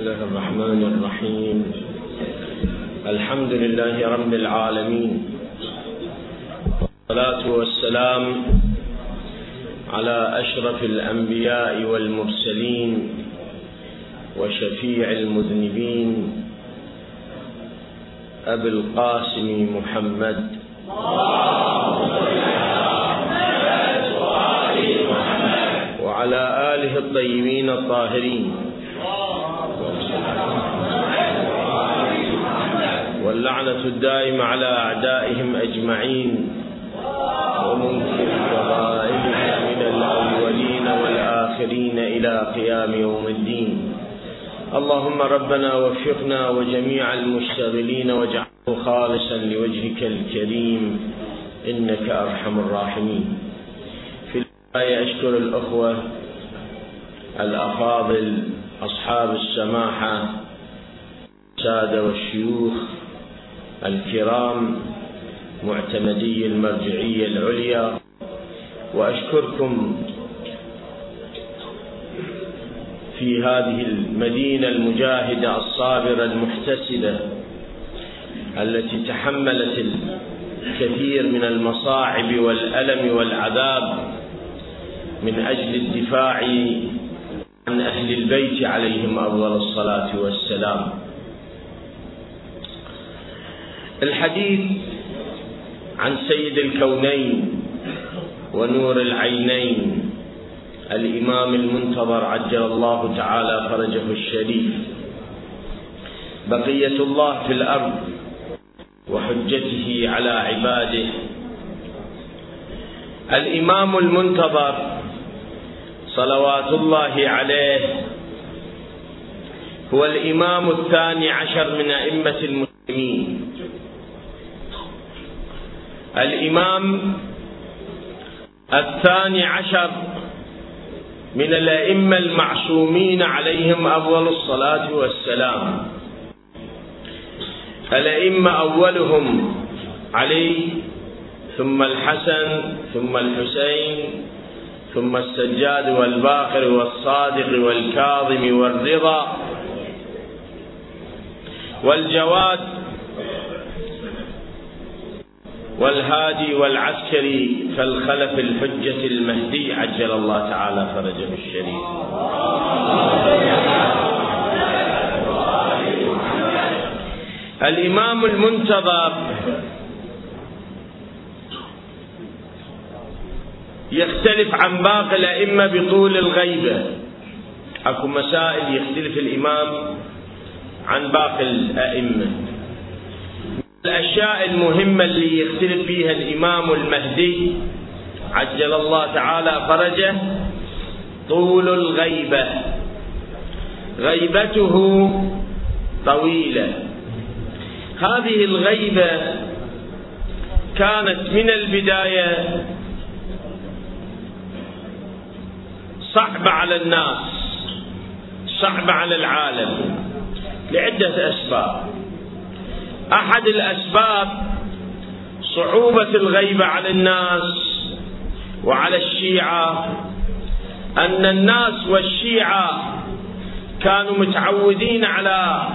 الله الرحمن الرحيم الحمد لله رب العالمين والصلاة والسلام على أشرف الأنبياء والمرسلين وشفيع المذنبين أبي القاسم محمد وعلى آله الطيبين الطاهرين واللعنة الدائمة على أعدائهم أجمعين. ومنكر كبائرهم من الأولين والآخرين إلى قيام يوم الدين. اللهم ربنا وفقنا وجميع المشتغلين واجعله خالصا لوجهك الكريم. إنك أرحم الراحمين. في البداية أشكر الأخوة الأفاضل أصحاب السماحة السادة والشيوخ الكرام معتمدي المرجعية العليا وأشكركم في هذه المدينة المجاهدة الصابرة المحتسبة التي تحملت الكثير من المصاعب والألم والعذاب من أجل الدفاع عن أهل البيت عليهم أفضل الصلاة والسلام. الحديث عن سيد الكونين ونور العينين. الإمام المنتظر عجل الله تعالى فرجه الشريف. بقية الله في الأرض وحجته على عباده. الإمام المنتظر صلوات الله عليه هو الإمام الثاني عشر من أئمة المسلمين. الإمام الثاني عشر من الأئمة المعصومين عليهم أفضل الصلاة والسلام. الأئمة أولهم علي ثم الحسن ثم الحسين ثم السجاد والباقر والصادق والكاظم والرضا والجواد والهادي والعسكري فالخلف الحجة المهدي عجل الله تعالى فرجه الشريف. الإمام المنتظر يختلف عن باقي الأئمة بطول الغيبة أكو مسائل يختلف الإمام عن باقي الأئمة. الأشياء المهمة اللي يختلف فيها الإمام المهدي عجل الله تعالى فرجه طول الغيبة. غيبته طويلة. هذه الغيبة كانت من البداية صعبة على الناس صعبة على العالم لعدة أسباب. أحد الأسباب صعوبة الغيبة على الناس وعلى الشيعة أن الناس والشيعة كانوا متعودين على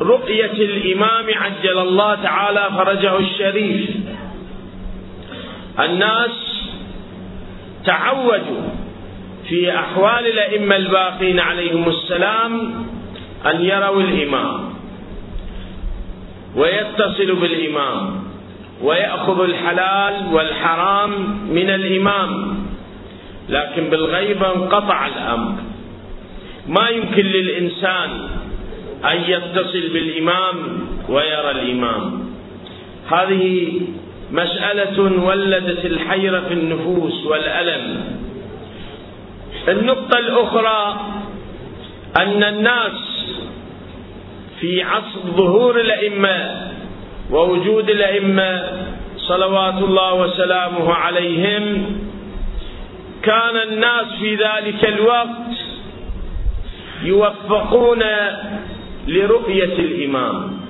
رؤية الإمام عجل الله تعالى فرجه الشريف. الناس تعودوا في أحوال الأئمة الباقين عليهم السلام أن يروا الإمام. ويتصل بالإمام ويأخذ الحلال والحرام من الإمام. لكن بالغيبة انقطع الأمر. ما يمكن للإنسان أن يتصل بالإمام ويرى الإمام. هذه مسألة ولدت الحيرة في النفوس والألم. النقطة الأخرى أن الناس في عصر ظهور الأئمة ووجود الأئمة صلوات الله وسلامه عليهم كان الناس في ذلك الوقت يوفقون لرؤية الإمام.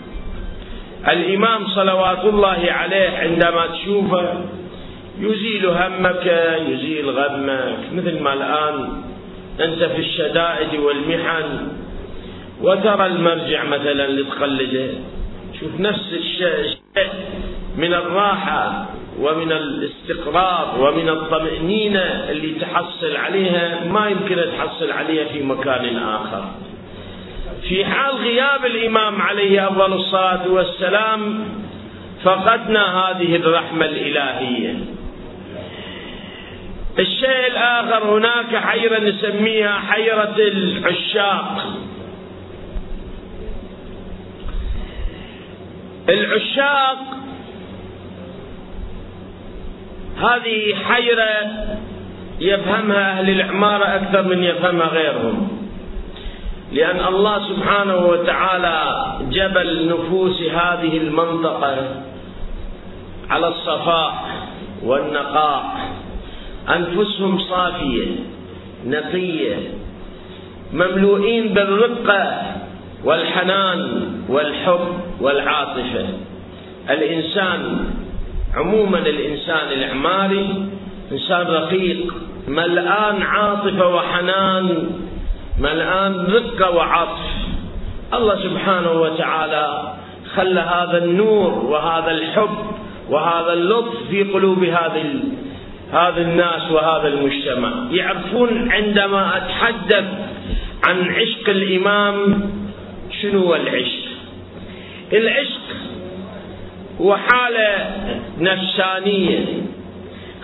الإمام صلوات الله عليه عندما تشوفه يزيل همك يزيل غمك مثل ما الآن أنت في الشدائد والمحن. وترى المرجع مثلا اللي تقلده شوف نفس الشيء من الراحة ومن الاستقرار ومن الطمأنينة اللي تحصل عليها ما يمكن تحصل عليها في مكان آخر. في حال غياب الإمام عليه أفضل الصلاة والسلام فقدنا هذه الرحمة الإلهية. الشيء الآخر هناك حيرة نسميها حيرة العشاق. العشاق. هذه حيرة يفهمها أهل العمارة أكثر من يفهمها غيرهم. لأن الله سبحانه وتعالى جبل نفوس هذه المنطقة على الصفاء والنقاء. أنفسهم صافية نقية مملوئين بالرقة. والحنان والحب والعاطفة. الإنسان عموما الإنسان الإعماري إنسان رقيق ملآن عاطفة وحنان ملآن رقة وعطف. الله سبحانه وتعالى خلى هذا النور وهذا الحب وهذا اللطف في قلوب هذه هذا الناس وهذا المجتمع. يعرفون عندما أتحدث عن عشق الإمام شنو هو العشق؟ العشق هو حالة نفسانية.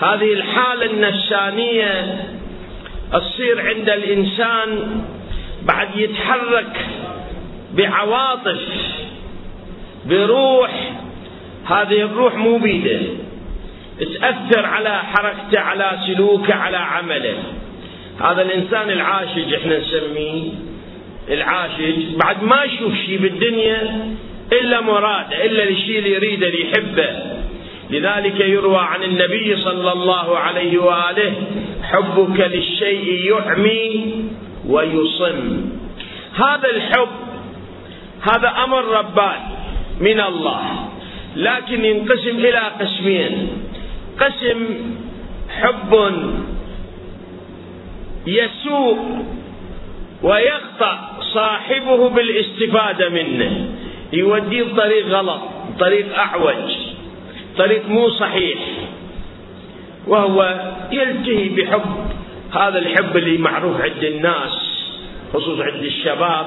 هذه الحالة النفسانية تصير عند الإنسان بعد يتحرك بعواطف بروح. هذه الروح مو بيده. تأثر على حركته على سلوكه على عمله. هذا الإنسان العاشج إحنا نسميه. العاشج بعد ما يشوف شيء بالدنيا إلا مراده إلا الشيء اللي يريده اللي يحبه. لذلك يروى عن النبي صلى الله عليه وآله حبك للشيء يعمي ويصم. هذا الحب هذا أمر رباني من الله لكن ينقسم إلى قسمين. قسم حب يسوء ويخطأ. صاحبه بالاستفادة منه. يوديه بطريق غلط طريق أعوج طريق مو صحيح. وهو يلتهي بحب هذا الحب اللي معروف عند الناس خصوصا عند الشباب.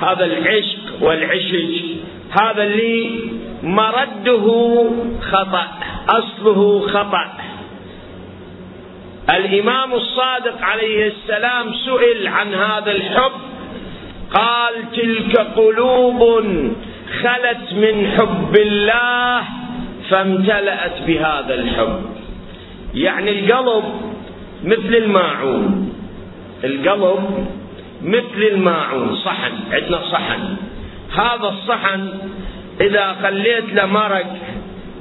هذا العشق والعشج هذا اللي مرده خطأ أصله خطأ. الإمام الصادق عليه السلام سئل عن هذا الحب قال تلك قلوب خلت من حب الله فامتلأت بهذا الحب. يعني القلب مثل الماعون. القلب مثل الماعون صحن عندنا صحن. هذا الصحن إذا خليت له مرق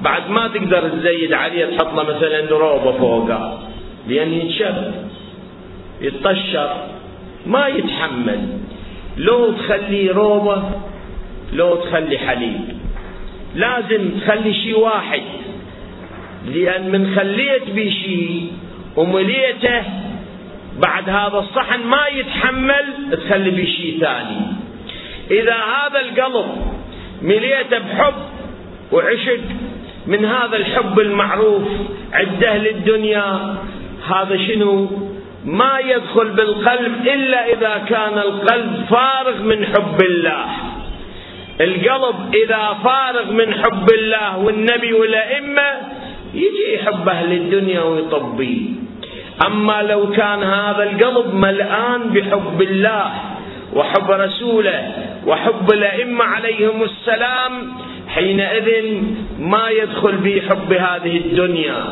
بعد ما تقدر تزيد عليه تحط له مثلا روبة فوقه لأن ينشف يتطشر ما يتحمل. لو تخلي روبة لو تخلي حليب. لازم تخلي شيء واحد. لأن من خليت بشيء ومليته بعد هذا الصحن ما يتحمل تخلي بشيء ثاني. إذا هذا القلب مليته بحب وعشق من هذا الحب المعروف عند أهل الدنيا هذا شنو؟ ما يدخل بالقلب إلا إذا كان القلب فارغ من حب الله. القلب إذا فارغ من حب الله والنبي والأئمة يجي يحب أهل الدنيا ويطبيه أما لو كان هذا القلب ملآن بحب الله وحب رسوله وحب الأئمة عليهم السلام حينئذ ما يدخل بحب هذه الدنيا.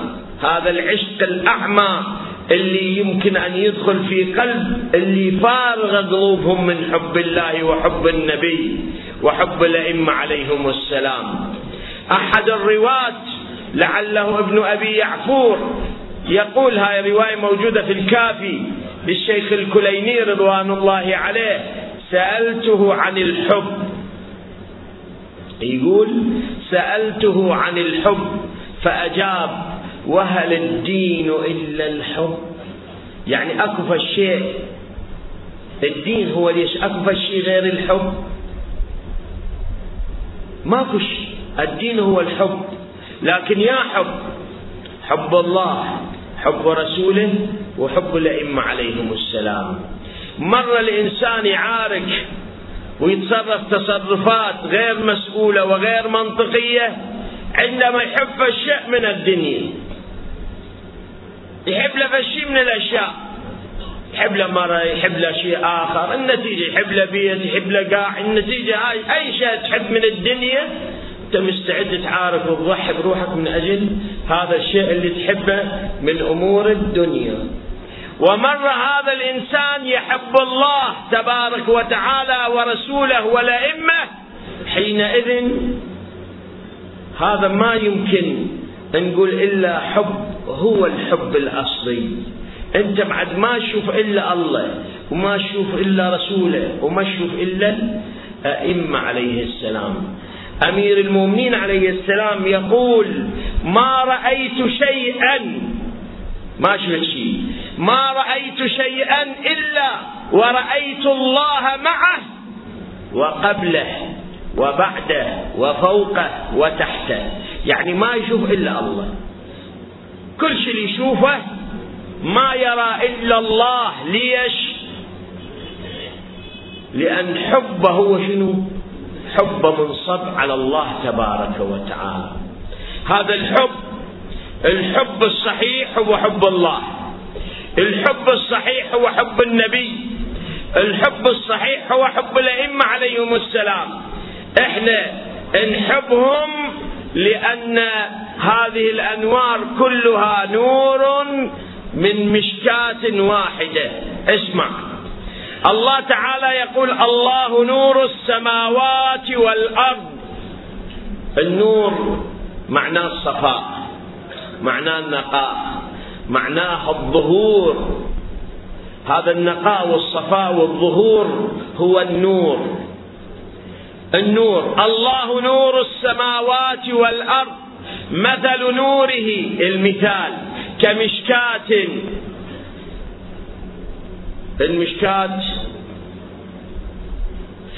هذا العشق الأعمى اللي يمكن أن يدخل في قلب اللي فارغ قلوبهم من حب الله وحب النبي وحب الأئمة عليهم السلام. أحد الرواة لعله ابن أبي يعفور يقول هاي رواية موجودة في الكافي للشيخ الكليني رضوان الله عليه سألته عن الحب. يقول سألته عن الحب فأجاب وهل الدين إلا الحب؟ يعني أكف الشيء. الدين هو ليش اكو شيء غير الحب؟ ماكو شيء. الدين هو الحب. لكن يا حب حب الله حب رسوله وحب الأئمة عليهم السلام. مر الإنسان يعارك ويتصرف تصرفات غير مسؤولة وغير منطقية عندما يحب الشيء من الدنيا. يحب له شيء من الأشياء. يحب له مرة يحب له شيء آخر. النتيجة يحب له بيت يحب له قاع. النتيجة هاي أي شيء تحب من الدنيا أنت مستعد تعارك وتضحي بروحك من أجل هذا الشيء اللي تحبه من أمور الدنيا. ومر هذا الإنسان يحب الله تبارك وتعالى ورسوله والأئمة حينئذ هذا ما يمكن نقول إلا حب هو الحب الأصلي. أنت بعد ما تشوف إلا الله وما تشوف إلا رسوله وما تشوف إلا أئمة عليه السلام. أمير المؤمنين عليه السلام يقول ما رأيت شيئا ما شفت شيء. ما رأيت شيئا إلا ورأيت الله معه وقبله وبعده وفوقه وتحته. يعني ما يشوف إلا الله. كل شيء يشوفه ما يرى إلا الله. ليش؟ لأن حبه هو شنو؟ حب منصب على الله تبارك وتعالى. هذا الحب الحب الصحيح هو حب الله. الحب الصحيح هو حب النبي. الحب الصحيح هو حب الأئمة عليهم السلام. إحنا نحبهم لأن هذه الأنوار كلها نور من مشكاة واحدة. اسمع. الله تعالى يقول الله نور السماوات والأرض. النور معناه الصفاء معناه النقاء معناه الظهور. هذا النقاء والصفاء والظهور هو النور. النور. الله نور السماوات والأرض مثل نوره المثال كمشكاة. المشكاة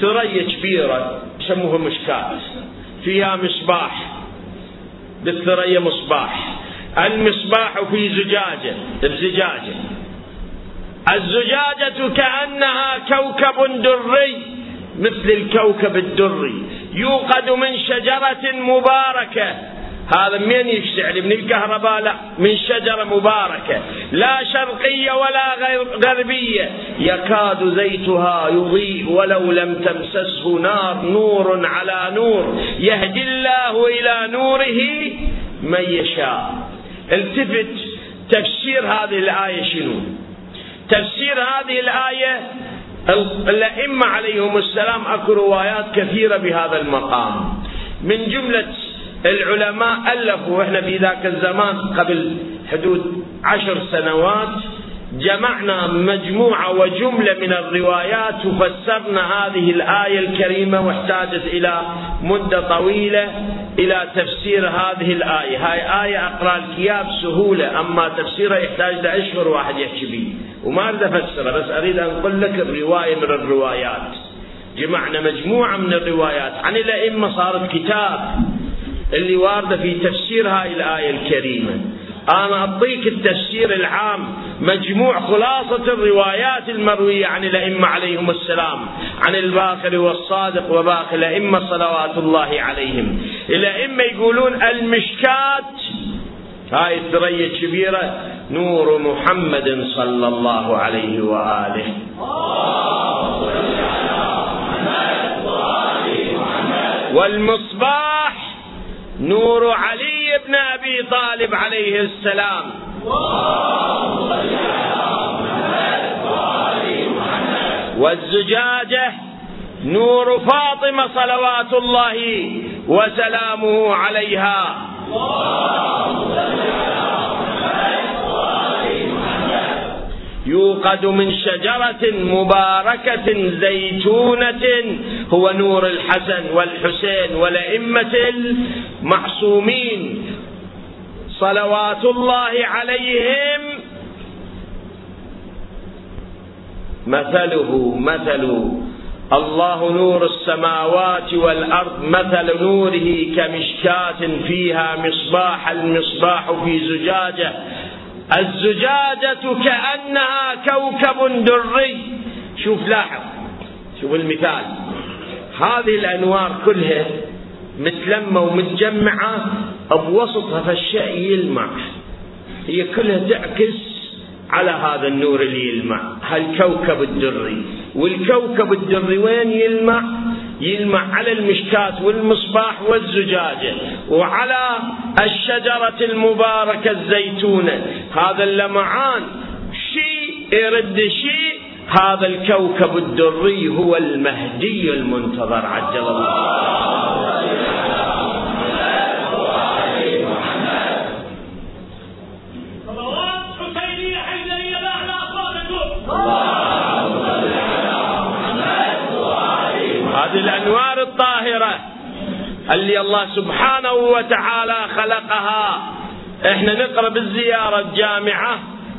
ثريا كبيرة يسموها مشكاة. فيها مصباح بالثريا مصباح. المصباح في زجاجة بزجاجة. الزجاجة كأنها كوكب دري. مثل الكوكب الدري يوقد من شجرة مباركة. هذا من يشتعل؟ من الكهرباء؟ لا من شجرة مباركة. لا شرقية ولا غربية. يكاد زيتها يضيء ولو لم تمسسه نار نور على نور. يهدي الله إلى نوره من يشاء. التفت تفسير هذه الآية شنو؟ تفسير هذه الآية الأئمة عليهم السلام أكو روايات كثيرة بهذا المقام. من جملة العلماء ألفوا إحنا في ذاك الزمان قبل حدود عشر سنوات جمعنا مجموعة وجملة من الروايات وفسرنا هذه الآية الكريمة واحتاجت إلى مدة طويلة إلى تفسير هذه الآية. هاي آية أقرأ الكياب سهولة أما تفسيرها يحتاج لأشهر واحد يحكي به وما أريد أفسرها بس أريد أن أقول لك الرواية من الروايات. جمعنا مجموعة من الروايات. عن الأئمة صارت كتاب اللي واردة في تفسير هاي الآية الكريمة. أنا أعطيك التفسير العام. مجموع خلاصة الروايات المروية عن الأئمة عليهم السلام. عن الباقر والصادق وباقي الأئمة صلوات الله عليهم. الأئمة يقولون المشكات هاي الثريا الكبيرة نور محمد صلى الله عليه وآله. والمصباح نور علي بن أبي طالب عليه السلام. والزجاجة نور فاطمة صلوات الله وسلامه عليها. يوقد من شجرة مباركة زيتونة هو نور الحسن والحسين والأئمة المعصومين. صلوات الله عليهم. مثله مثل الله نور السماوات والأرض مثل نوره كمشكاة فيها مصباح المصباح في زجاجة. الزجاجة كأنها كوكب دري. شوف لاحظ شوف المثال. هذه الأنوار كلها متلمة ومتجمعة بوسطها فالشيء يلمع. هي كلها تعكس على هذا النور اللي يلمع. هالكوكب الدري. والكوكب الدري وين يلمع؟ يلمع على المشكاة والمصباح والزجاجة وعلى الشجرة المباركة الزيتونة. هذا اللمعان شيء يرد شيء هذا الكوكب الدري هو المهدي المنتظر عجل الله. اللي الله سبحانه وتعالى خلقها. إحنا نقرأ بالزيارة الجامعة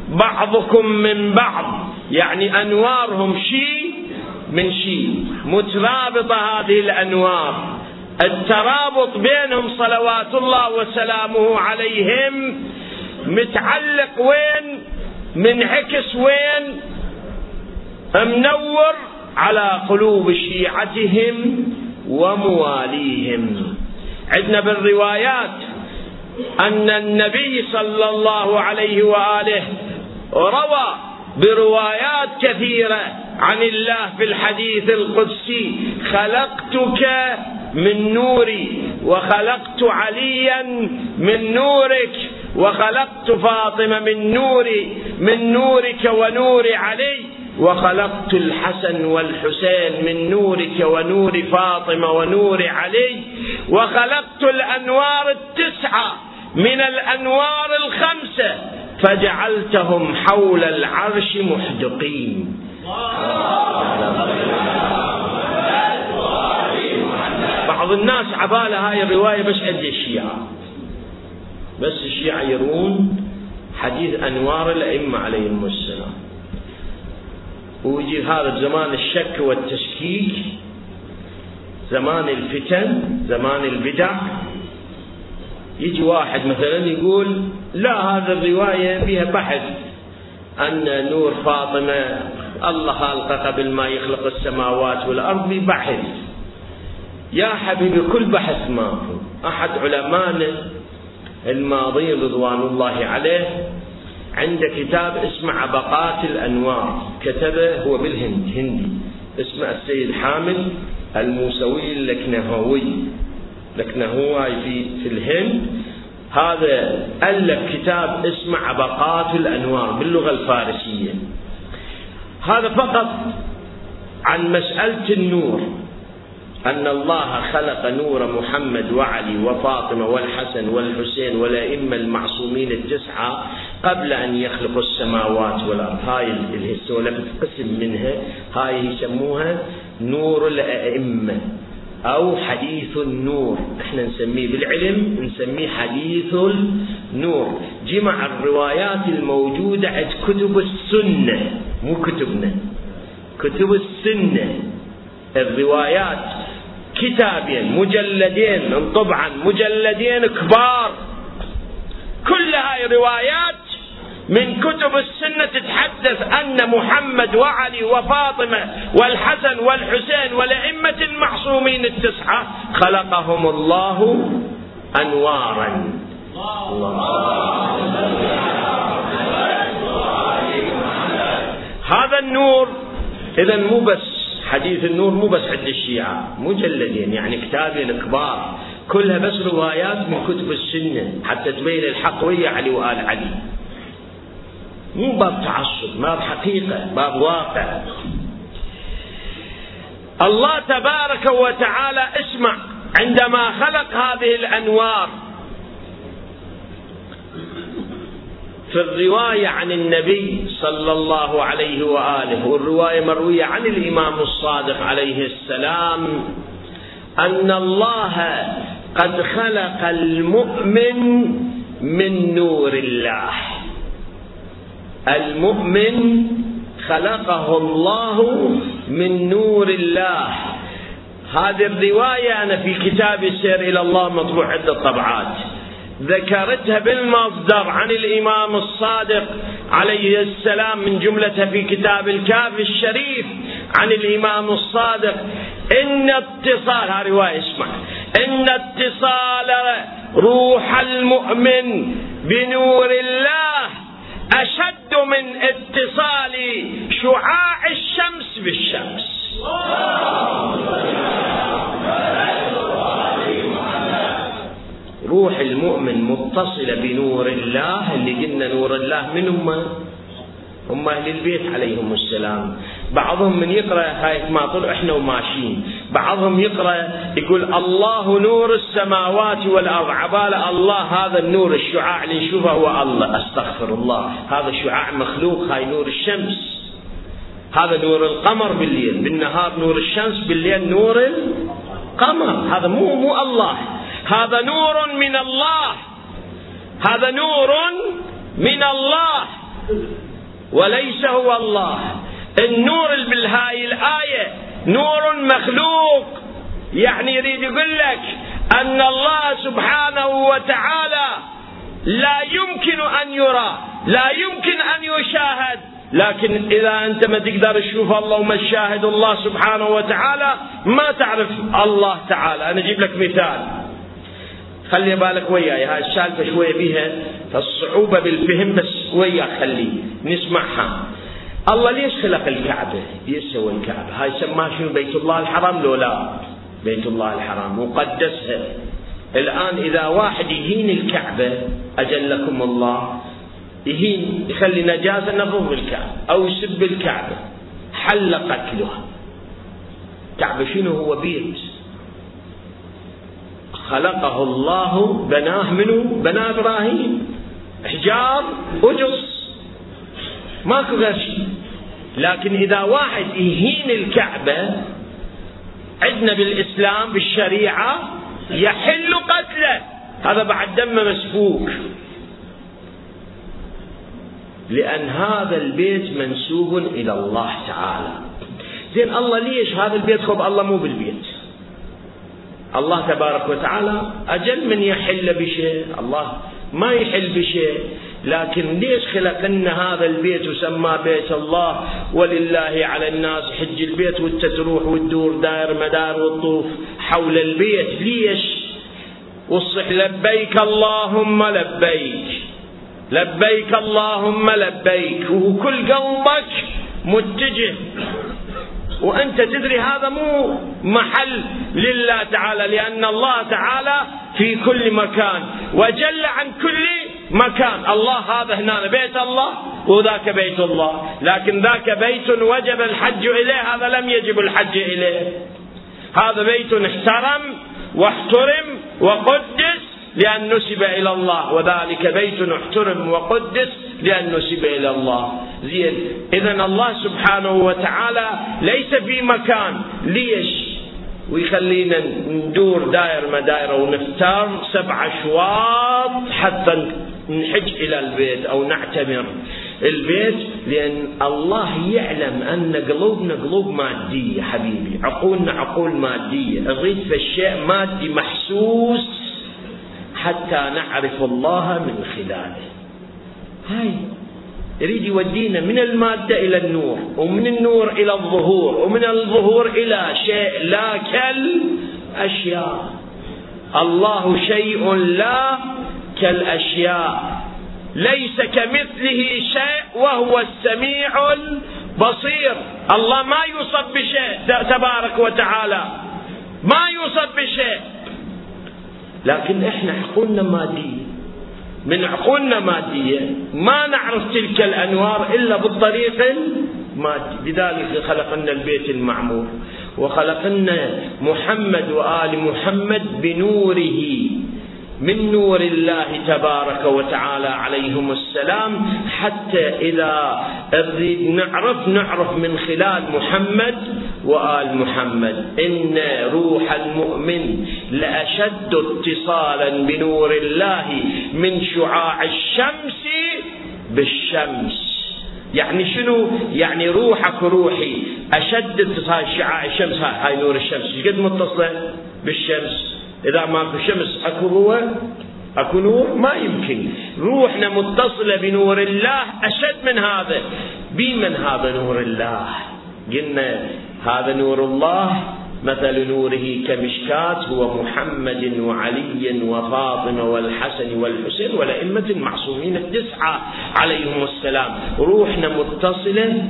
بعضكم من بعض يعني أنوارهم شيء من شيء مترابطة هذه الأنوار. الترابط بينهم صلوات الله وسلامه عليهم متعلق وين؟ منعكس وين؟ منور على قلوب شيعتهم ومواليهم. عندنا بالروايات أن النبي صلى الله عليه وآله روى بروايات كثيرة عن الله في الحديث القدسي خلقتك من نوري وخلقت عليا من نورك وخلقت فاطمة من نوري من نورك ونور علي. وخلقت الحسن والحسين من نورك ونور فاطمة ونور علي وخلقت الأنوار التسعة من الأنوار الخمسة فجعلتهم حول العرش محدقين. بعض الناس عبالة هاي الرواية بس عند الشيعة. بس الشيعة يرون حديث أنوار الأئمة عليهم السلام. ويجي هذا بزمان الشك والتشكيك زمان الفتن زمان البدع. يجي واحد مثلا يقول لا هذا الرواية فيها بحث أن نور فاطمة الله خالقه قبل ما يخلق السماوات والأرض ببحث يا حبيبي كل بحث ماكو أحد علمائنا الماضيين رضوان الله عليه عنده كتاب اسمه عبقات الأنوار. كتبه هو بالهند هندي. اسمه السيد حامد الموسوي اللكنهوي لكنهوي في في الهند. هذا ألف كتاب اسمه عبقات الأنوار باللغة الفارسية. هذا فقط عن مسألة النور. أن الله خلق نور محمد وعلي وفاطمة والحسن والحسين والأئمة المعصومين التسعة قبل أن يخلق السماوات والأرض. هاي السولفة قسم منها هاي يسموها نور الأئمة أو حديث النور. إحنا نسميه بالعلم نسميه حديث النور. جمع الروايات الموجودة عند كتب السنة مو كتبنا كتب السنة. الروايات كتابين مجلدين طبعا مجلدين كبار. كل هاي روايات من كتب السنة تتحدث أن محمد وعلي وفاطمة والحسن والحسين والأئمة المعصومين التسعة خلقهم الله أنوارا. هذا النور إذا مو بس حديث النور مو بس عند الشيعة مجلدين يعني كتابين كبار كلها بس روايات من كتب السنة حتى تبين الحق ويا علي وآل علي. مو باب تعصب باب حقيقة باب واقع. الله تبارك وتعالى اسمع عندما خلق هذه الأنوار في الرواية عن النبي صلى الله عليه وآله والرواية مروية عن الإمام الصادق عليه السلام أن الله قد خلق المؤمن من نور الله. المؤمن خلقه الله من نور الله. هذه الرواية أنا في كتاب السير إلى الله مطبوع عدة طبعات ذكرتها بالمصدر عن الإمام الصادق عليه السلام من جملتها في كتاب الكافي الشريف عن الإمام الصادق. إن اتصال هذه رواية اسمع. إن اتصال روح المؤمن بنور الله. أشد من اتصال شعاع الشمس بالشمس. روح المؤمن متصلة بنور الله اللي قلنا نور الله من هم هم أهل البيت عليهم السلام. بعضهم من يقرأ هاي ما طلع إحنا وماشيين. بعضهم يقرأ يقول الله نور السماوات والأرض. عبالة الله هذا النور الشعاع اللي نشوفه هو الله. أستغفر الله. هذا شعاع مخلوق. هاي نور الشمس. هذا نور القمر بالليل. بالنهار نور الشمس بالليل نور القمر. هذا مو مو الله. هذا نور من الله. هذا نور من الله. وليس هو الله. النور بالهاي الآية نور مخلوق. يعني يريد يقول لك أن الله سبحانه وتعالى لا يمكن أن يرى لا يمكن أن يشاهد. لكن إذا أنت ما تقدر تشوف الله وما تشاهد الله سبحانه وتعالى ما تعرف الله تعالى. أنا أجيب لك مثال. خلي بالك وياي هاي السالفة شوية بيها فالصعوبة بالفهم بس وياك خلي نسمعها. الله ليش خلق الكعبة؟ ليش سوى الكعبة. هاي سماها شنو؟ بيت الله الحرام لو لا؟ بيت الله الحرام مقدسها. الآن إذا واحد يهين الكعبة أجلكم الله. يهين يخلي نجاسة نظف الكعبة أو يسب الكعبة. حل قتلها كعبة شنو هو؟ بيت. خلقه الله بناه منه بناه إبراهيم. حجار وجص ماكو غير شيء. لكن إذا واحد يهين الكعبة عندنا بالإسلام بالشريعة يحل قتله. هذا بعد دم مسفوك لأن هذا البيت منسوب إلى الله تعالى. زين الله ليش هذا البيت خب الله مو بالبيت. الله تبارك وتعالى أجل من يحل بشيء. الله ما يحل بشيء. لكن ليش خلق لنا هذا البيت وسماه بيت الله؟ ولله على الناس حج البيت وانت تروح وتدور داير مدار وتطوف حول البيت. ليش؟ وصح لبيك اللهم لبيك. لبيك اللهم لبيك. وكل قلبك متجه. وأنت تدري هذا مو محل لله تعالى لأن الله تعالى في كل مكان. وجل عن كل مكان. الله هذا هنا بيت الله وذاك بيت الله. لكن ذاك بيت وجب الحج إليه هذا لم يجب الحج إليه. هذا بيت احترم واحترم وقدس لأن نسب إلى الله وذلك بيت احترم وقدس لأن نسب إلى الله. زين. إذا الله سبحانه وتعالى ليس في مكان ليش؟ ويخلينا ندور دائر مدائر ونفتر سبع أشواط حتى نحج إلى البيت أو نعتمر البيت لأن الله يعلم أن قلوبنا قلوب مادية حبيبي عقولنا عقول مادية نريد في الشيء مادي محسوس حتى نعرف الله من خلاله. هاي يريد يودينا من المادة إلى النور ومن النور إلى الظهور ومن الظهور إلى شيء لا كالأشياء الله شيء لا كالأشياء ليس كمثله شيء وهو السميع البصير. الله ما يوصف بشيء تبارك وتعالى. ما يوصف بشيء. لكن إحنا عقولنا مادية. من عقولنا مادية. ما نعرف تلك الأنوار إلا بالطريق المادي. لذلك خلقنا البيت المعمور. وخلقنا محمد وآل محمد بنوره. من نور الله تبارك وتعالى عليهم السلام حتى إذا نريد نعرف نعرف من خلال محمد وآل محمد. إن روح المؤمن لأشد اتصالا بنور الله من شعاع الشمس بالشمس. يعني شنو؟ يعني روحك وروحي أشد شعاع الشمس. هاي نور الشمس. قد متصلة؟ بالشمس. إذا ماكو شمس أكو هو أكو نور؟ ما يمكن. روحنا متصلة بنور الله أشد من هذا. بمن هذا نور الله؟ قلنا هذا نور الله مثل نوره كمشكات هو محمد وعلي وفاطمة والحسن والحسين والأئمة المعصومين التسعة عليهم السلام. روحنا متصلة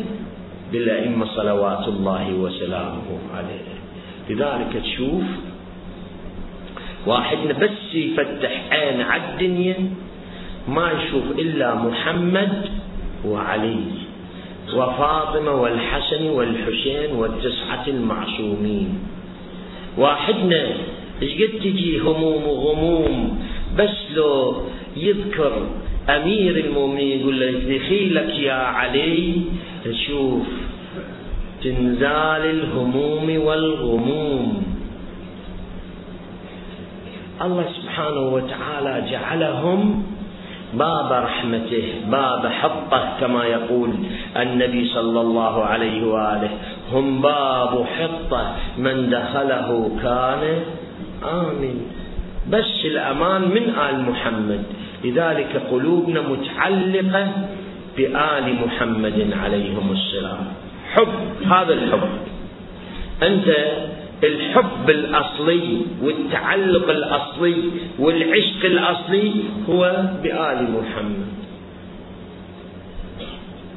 بالأئمة صلوات الله وسلامه عليه. لذلك تشوف واحدنا بس يفتح عين على الدنيا ما يشوف إلا محمد وعلي وفاطمة والحسن والحسين والتسعة المعصومين. واحدنا قد تجي هموم وغموم؟ بس لو يذكر أمير المؤمنين يقول له دخيلك يا علي تشوف تنزال الهموم والغموم. الله سبحانه وتعالى جعلهم باب رحمته باب حطه كما يقول النبي صلى الله عليه وآله. هم باب حطه من دخله كان آمن. بس الأمان من آل محمد. لذلك قلوبنا متعلقة بآل محمد عليهم السلام. حب هذا الحب. أنت الحب الأصلي والتعلق الأصلي والعشق الأصلي هو بآل محمد.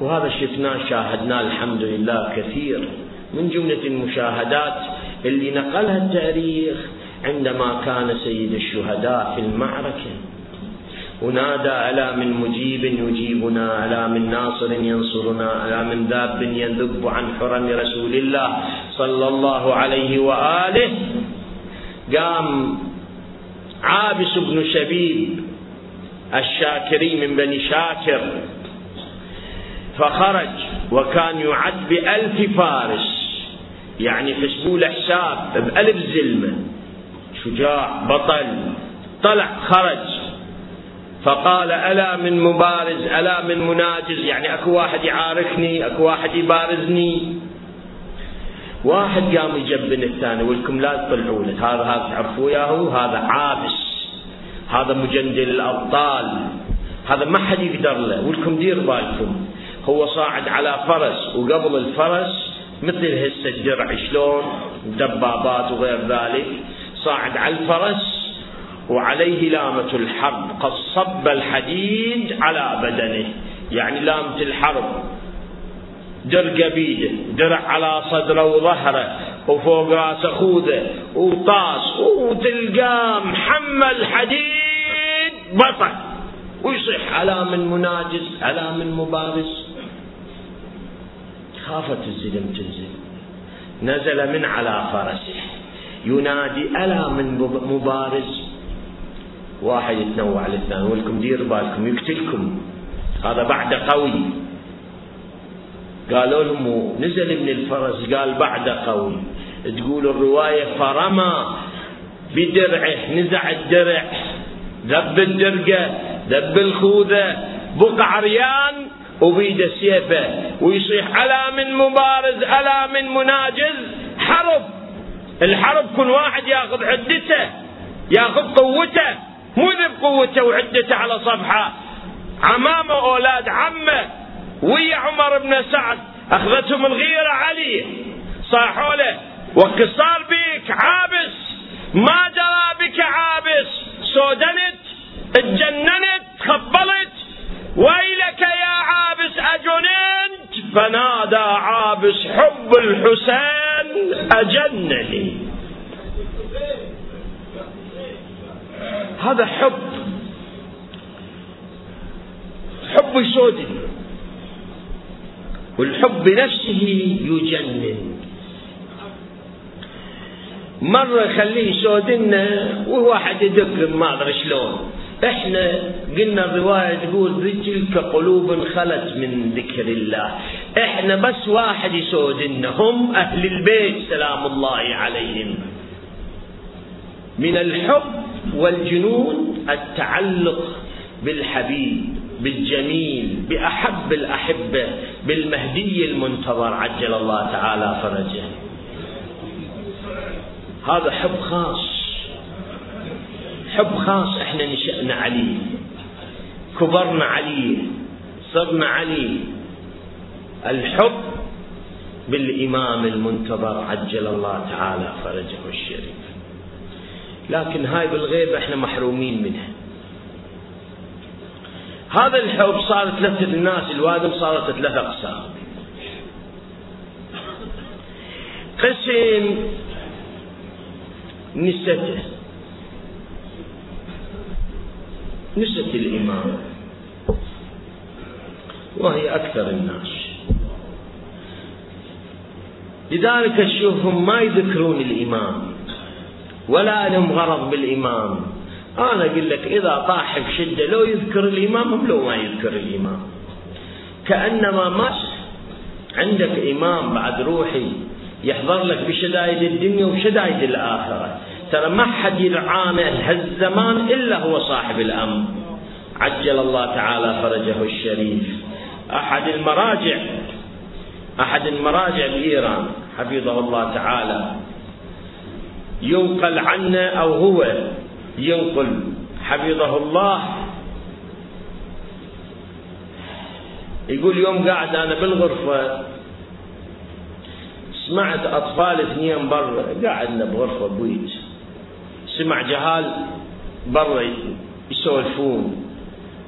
وهذا شفناه شاهدناه الحمد لله كثير من جملة المشاهدات اللي نقلها التاريخ عندما كان سيد الشهداء في المعركة. ونادى ألا من مجيب يجيبنا ألا من ناصر ينصرنا ألا من ذاب يذب عن حرم رسول الله؟ صلى الله عليه وآله. قام عابس بن شبيب الشاكري من بني شاكر. فخرج وكان يعد بألف فارس. يعني حسبوا له حساب بألف زلمة. شجاع بطل. طلع خرج. فقال ألا من مبارز ألا من مناجز؟ يعني أكو واحد يعاركني أكو واحد يبارزني. واحد قام يجبن الثاني ولكم لا تطلعوا هذا هذا تعرفوا ياهو هذا عابس. هذا مجندل الأبطال. هذا ما حد يقدر له. ولكم دير بالكم. هو صاعد على فرس وقبل الفرس مثل هسه الدرع شلون؟ دبابات وغير ذلك. صاعد على الفرس وعليه لامة الحرب. قد صب الحديد على بدنه. يعني لامة الحرب. درق بيده درع على صدره وظهره وفوق راسه خوذه وطاس وتلقاه محمل حديد بطل ويصيح على من مناجز على من مبارز. خافت الزلم تنزل. نزل من على فرسه. ينادي ألا من مبارز. واحد يتنوع على الثاني ولكم دير بالكم يقتلكم. هذا بعد قوي. قالوا لهم نزل من الفرس قال بعد قوي تقول الرواية فرمى بدرعه نزع الدرع ذب الدرقة ذب الخوذة بقع عريان وبيد سيفه. ويصيح ألا من مبارز ألا من مناجز حرب. الحرب كل واحد ياخذ عدته ياخذ قوته. مو بقوته وعدته على صفحة. عمامة أولاد عمه. ويا عمر بن سعد أخذتهم الغيرة عليه صاحوا له وقصار بك عابس ما جرى بك عابس سودنت اتجننت خبلت ويلك يا عابس أجننت؟ فنادى عابس حب الحسين أجنني. هذا حب حب يسودن والحب بنفسه يجنن. مرة يخليه يسودنا وواحد يدق ما أدري شلون. إحنا قلنا الرواية تقول تلك قلوب خلت من ذكر الله. إحنا بس واحد يسودنا هم أهل البيت سلام الله عليهم. من الحب والجنون التعلق بالحبيب. بالجميل بأحب الأحبة بالمهدي المنتظر عجل الله تعالى فرجه. هذا حب خاص. حب خاص إحنا نشأنا عليه. كبرنا عليه. صرنا عليه. الحب بالإمام المنتظر عجل الله تعالى فرجه الشريف. لكن هاي بالغيب إحنا محرومين منها. هذا الحب صارت ثلاثة الناس الوادم صارت ثلاثة أقسام. قسم نسته نسة الإمام. وهي أكثر الناس. لذلك تشوفهم ما يذكرون الإمام ولا لهم غرض بالإمام. أنا أقول لك إذا طاح بشدة لو يذكر الإمام لو ما يذكر الإمام. كأنما ما عندك إمام بعد روحي يحضر لك بشدائد الدنيا وشدائد الآخرة. ترى ما حد يرعانا هالزمان إلا هو صاحب الأمر. عجل الله تعالى فرجه الشريف. أحد المراجع أحد المراجع بإيران حفظه الله تعالى. ينقل عنه أو هو ينقل حفظه الله. يقول يوم قاعد أنا بالغرفة سمعت أطفال اثنين برا قاعدنا بغرفة بويت. سمع جهال برا يسولفون.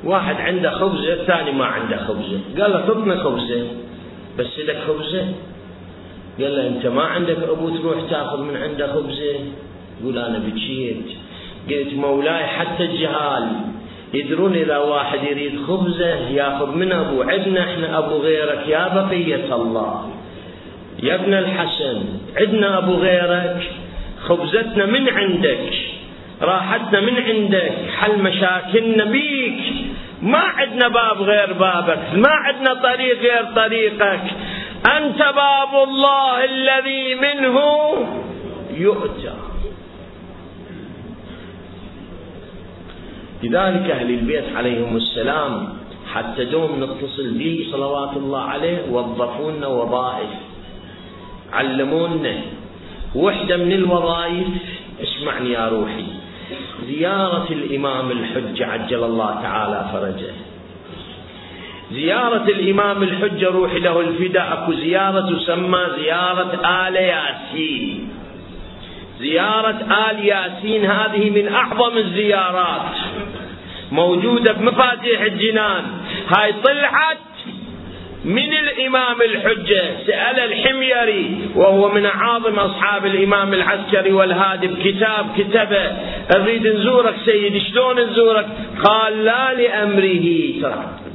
واحد عنده خبزة الثاني ما عنده خبزة. قال له خذنا خبزة. بس لك خبزة؟ قال له أنت ما عندك أبو تروح تأخذ من عنده خبزة؟ يقول أنا بكيت قلت مولاي حتى الجهال يدرون إذا واحد يريد خبزة ياخذ من أبو عندنا إحنا أبو غيرك يا بقية الله. يا ابن الحسن عندنا أبو غيرك خبزتنا من عندك راحتنا من عندك حل مشاكلنا بيك. ما عندنا باب غير بابك ما عندنا طريق غير طريقك. أنت باب الله الذي منه يؤتى. لذلك أهل البيت عليهم السلام حتى دوم نتصل به صلوات الله عليه وظفونا وظائف. علمونا. وحدة من الوظائف اسمعني يا روحي زيارة الإمام الحجة عجل الله تعالى فرجه. زيارة الإمام الحجة روحي له الفداء أكو زيارة تسمى زيارة آل ياسين. زيارة آل ياسين هذه من أعظم الزيارات. موجودة بمفاتيح الجنان. هاي طلعت من الإمام الحجة سأل الحميري وهو من أعاظم أصحاب الإمام العسكري والهادي بكتاب كتبه. أريد نزورك سيدي شلون نزورك؟ قال لا لأمره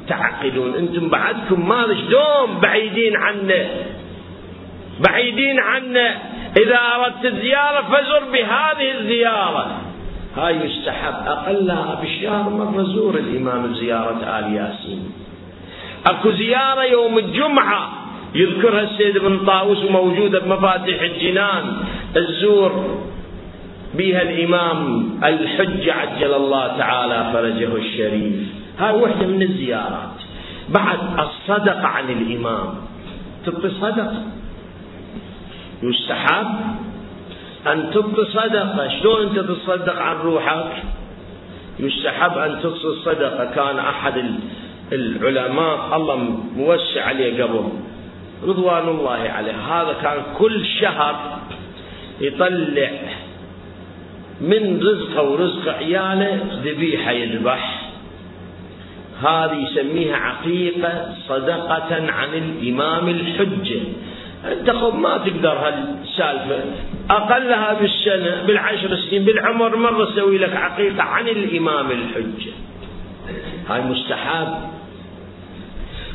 تعقدون أنتم بعدكم ما شلون بعيدين عنه؟ بعيدين عنه. إذا أردت الزيارة فزر بهذه الزيارة. هاي يستحب. أقلها بالشهر مرة زور الإمام زيارة آل ياسين. أكو زيارة يوم الجمعة يذكرها السيد ابن طاووس وموجودة بمفاتيح الجنان الزور بها الإمام الحج عجل الله تعالى فرجه الشريف. هاي وحدة من الزيارات. بعد الصدقة عن الإمام. تعطي صدقة. يستحب أن تعطي صدقة. شلون أنت تصدق عن روحك؟ يستحب أن تعطي الصدقة كان أحد العلماء الله موسع عليه قبل. رضوان الله عليه. هذا كان كل شهر يطلع من رزقه ورزق عياله ذبيحة يذبح. هذه يسميها عقيقة صدقة عن الإمام الحجة. خب ما تقدر هالسالفة. أقلها بالسنة بالعشر سنين بالعمر مرة سوي لك عقيقة عن الإمام الحجة. هاي مستحب.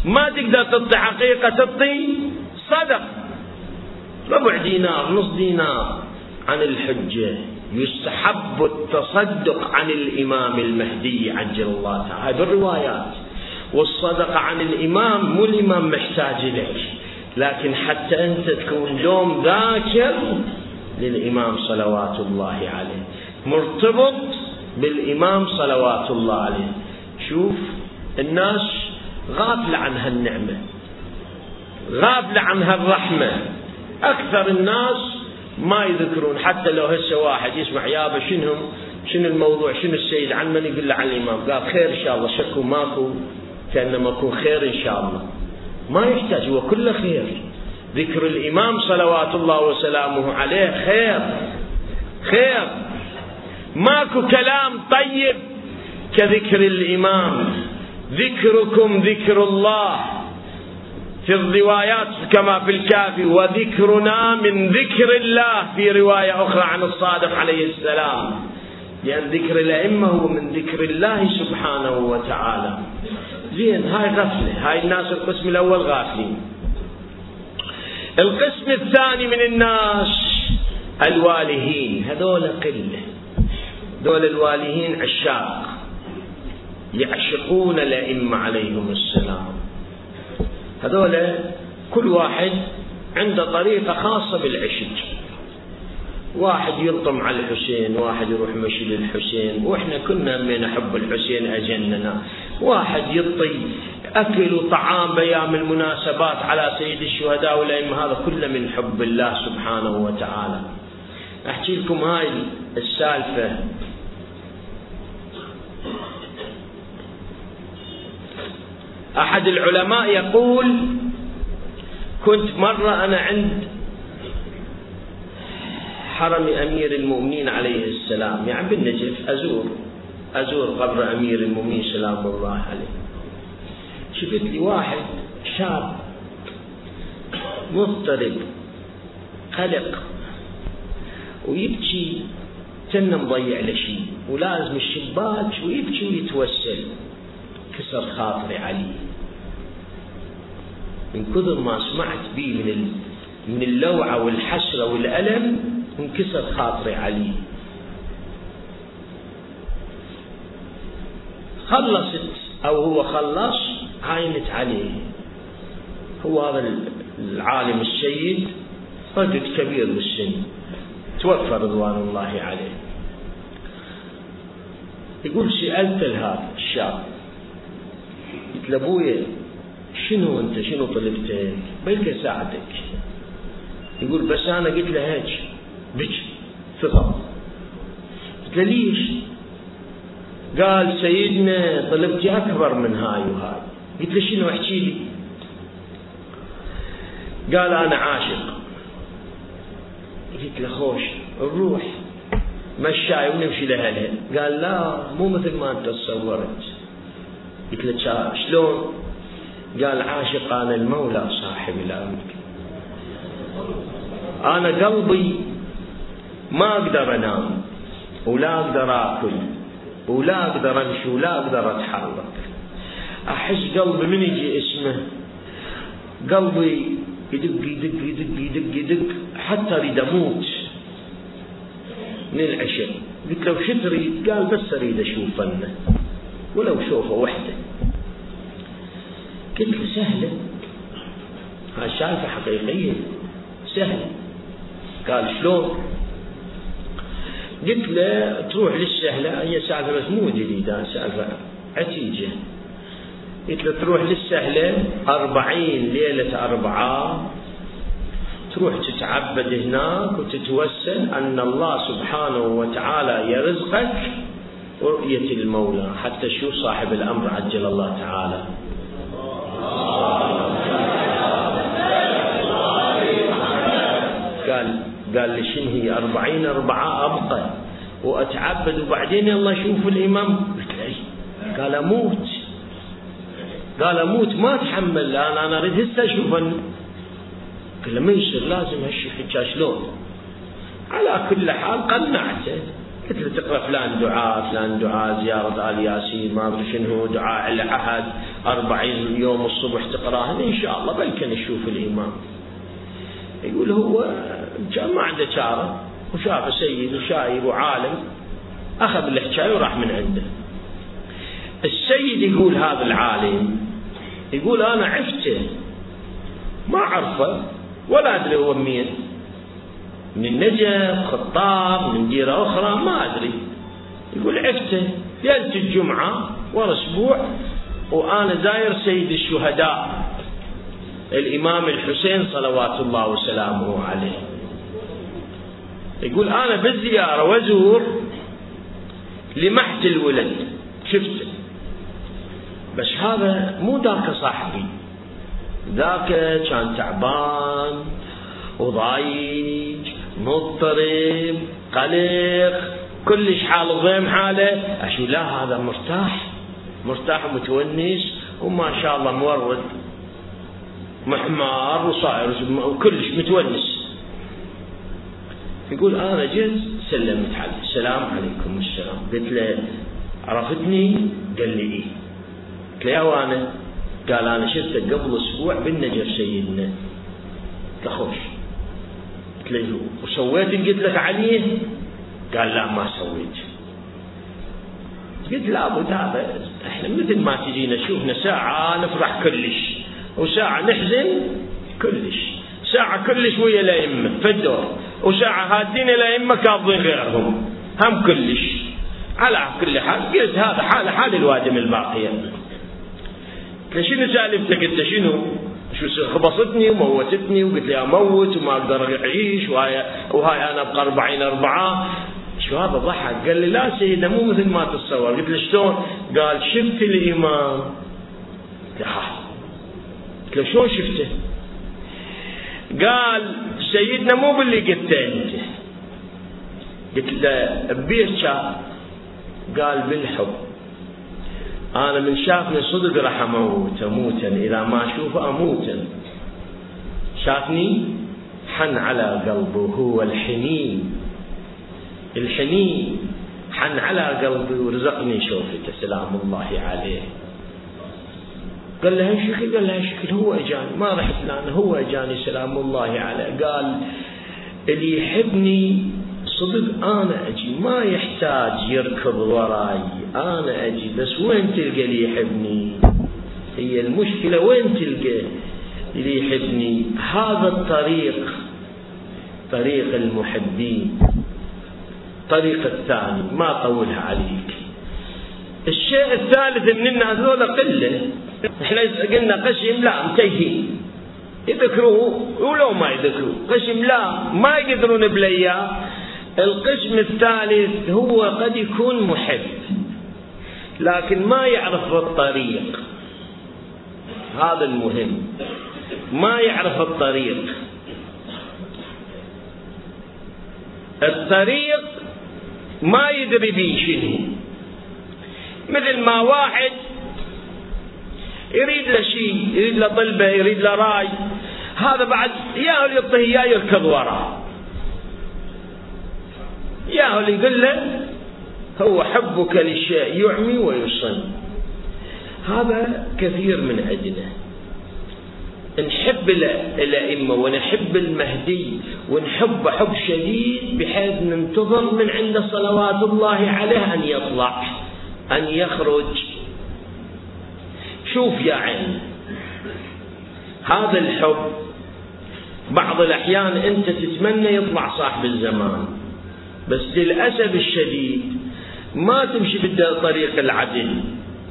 ما تقدر تعطي حقيقة تعطي صدق. ربع دينار نص دينار عن الحجة. يستحب التصدق عن الإمام المهدي عجل الله تعالى. بالروايات. والصدقة عن الإمام مو الإمام محتاج إليك لكن حتى أنت تكون دوم ذاكر للإمام صلوات الله عليه. مرتبط بالإمام صلوات الله عليه. شوف الناس غافلة عن هالنعمة. غافلة عن هالرحمة. أكثر الناس ما يذكرون. حتى لو هسه واحد يسمع يابا شنو شنو الموضوع؟ شنو السيد؟ عن من يقول له عن الإمام؟ قال خير إن شاء الله شكو ماكو؟ كأنما يكون خير إن شاء الله. ما يحتاج هو كله خير. ذكر الإمام صلوات الله وسلامه عليه خير خير. ماكو كلام طيب كذكر الإمام. ذكركم ذكر الله في الروايات كما في الكافي وذكرنا من ذكر الله في رواية أخرى عن الصادق عليه السلام. لأن ذكر الأئمة هو من ذكر الله سبحانه وتعالى. زين هاي غفلة هاي الناس القسم الأول غافلين القسم الثاني من الناس الوالهين هذول قلة. دول الوالهين عشاق يعشقون الأئمة عليهم السلام. هذول كل واحد عنده طريقة خاصة بالعشق. واحد يلطم على الحسين واحد يروح مشي للحسين. وإحنا كنا من نحب الحسين أجننا. واحد يطي اكل وطعام بيام المناسبات على سيد الشهداء والأئمة هذا كله من حب الله سبحانه وتعالى. أحكي لكم هاي السالفة. أحد العلماء يقول كنت مرة أنا عند حرم أمير المؤمنين عليه السلام يعني بالنجف أزور. أزور قبر أمير المؤمنين سلام الله عليه. شفت لي واحد شاب مضطرب قلق ويبكي كنا مضيع لشيء ولازم الشباك ويبكي ويتوسل. كسر خاطري عليه من كثر ما سمعت به من من اللوعة والحسرة والألم انكسر خاطري عليه خلصت أو هو خلص عاينت عليه هو هذا العالم السيد رجل كبير بالسن. توفى رضوان الله عليه. يقول سألت هذا الشاب. قلت له ابويا شنو أنت؟ شنو طلبت بلك اساعدك يقول بس أنا قلت له هيك بك ثقة. قلت له ليش؟ قال سيدنا طلبتي أكبر من هاي وهاي. قلت له شنو احكي لي قال أنا عاشق. قلت له خوش نروح مشاي ونمشي لهلها قال لا مو مثل ما أنت تصورت. قلت له شلون؟ قال عاشق أنا المولى صاحب الأمر. أنا قلبي ما أقدر أنام ولا أقدر آكل. ولا أقدر أمشي ولا أقدر أتحرك. أحس قلبي من يجي اسمه؟ قلبي يدق يدق يدق يدق يدق حتى أريد أموت. من العشق. قلت له شو تريد؟ قال بس أريد أشوف فنه ولو شوفه وحده. قلت له سهله هاي السالفه حقيقية؟ سهله قال شلون؟ قلت له تروح للسهلة هي سالفة بس مو جديدة سالفة عتيجة. قلت له تروح للسهلة أربعين ليلة أربعة تروح تتعبد هناك وتتوسل أن الله سبحانه وتعالى يرزقك رؤية المولى حتى شو صاحب الأمر عجل الله تعالى. قال قال لي شنو هي أربعين أربعة أبقى. وأتعبد وبعدين يلا شوف الإمام. قلت له قال أموت. قال أموت ما أتحمل الآن أنا أريد هسه أشوف قال ما يصير لازم هالشي حكى شلون على كل حال قنعته. قلت له تقرأ فلان دعاء فلان دعاء زيارة آل ياسين ما أدري شنو دعاء العهد أربعين يوم الصبح تقرأهن إن شاء الله. بل نشوف الإمام. يقول هو ما عنده شارة وشاف سيد وشايب وعالم أخذ الحكاية وراح من عنده. السيد يقول هذا العالم يقول أنا عفته ما أعرفه ولا أدري هو مين. من النجف خطاب من ديرة أخرى ما أدري. يقول عفته ليلة الجمعة ورا أسبوع وأنا زاير سيد الشهداء. الإمام الحسين صلوات الله وسلامه عليه. يقول أنا بالزيارة وزور لمحت الولد. شفته بس هذا مو ذاك صاحبي. ذاك كان تعبان وضايج مضطرب قلق كلش حال ضيم حاله. أشو لا هذا مرتاح. مرتاح ومتونس وما شاء الله مورد. محمار وصاير وكلش متونس. يقول أنا جيت سلمت عليه السلام عليكم السلام. قلت له عرفتني؟ قال لي إيه. قلت له يا وأنا قال أنا شفته قبل أسبوع بالنجف سيدنا. قلت له خوش. قلت له وسويت اللي قلت لك عليه؟ قال لا ما سويت. قلت لابد هذا إحنا مثل ما تجينا شوفنا ساعة نفرح كلش. وساعة نحزن كلش. ساعة كلش ويا الأئمة في الدور وساعة هادين الأئمة كاظين غيرهم. هم كلش. على كل حال قلت هذا حال حال الوادم الباقية. شنو سالفتك قلت شنو؟ شو خبصتني وموتتني وقلت لي أموت وما أقدر أعيش وهاي وهاي أنا ابقى 40 أربعة. شو هذا ضحك؟ قال لي لا سيدنا مو مثل ما تتصور. قلت له شلون؟ قال شفت الإمام. قلت قلت له شلون شفته؟ قال سيدنا مو باللي قلته أنت. قلت له ببير قال بالحب. أنا من شافني صدق راح أموت اموتا. إذا ما أشوفه اموتا. شافني حن على قلبه هو الحنين. الحنين حن على قلبي ورزقني شوفته سلام الله عليه. قال له شكل قال له شكل هو اجاني ما رحت لأنه هو اجاني سلام الله عليه. قال اللي يحبني صدق أنا أجي ما يحتاج يركض وراي أنا أجي بس وين تلقى اللي يحبني؟ هي المشكلة وين تلقى اللي يحبني؟ هذا الطريق طريق المحبين. الطريق الثاني ما طولها عليك. الشيء الثالث إن هذول قلة. إحنا قلنا قسم لا متيهين يذكروه ولو ما يذكروه. قسم لا ما يقدرون بالايام القسم الثالث هو قد يكون محب لكن ما يعرف الطريق. هذا المهم. ما يعرف الطريق. الطريق ما يدري به شنو مثل ما واحد يريد له شيء يريد له طلبة يريد له رأي هذا بعد يا يعطيه يا يركض وراه. يا اللي يقول له هو حبك للشيء يعمي ويصن هذا كثير من عندنا. نحب الأئمة ونحب المهدي ونحب حب شديد بحيث ننتظر من عنده صلوات الله عليه أن يطلع. أن يخرج. شوف يا عين هذا الحب بعض الأحيان أنت تتمنى يطلع صاحب الزمان بس للأسف الشديد ما تمشي بالطريق العدل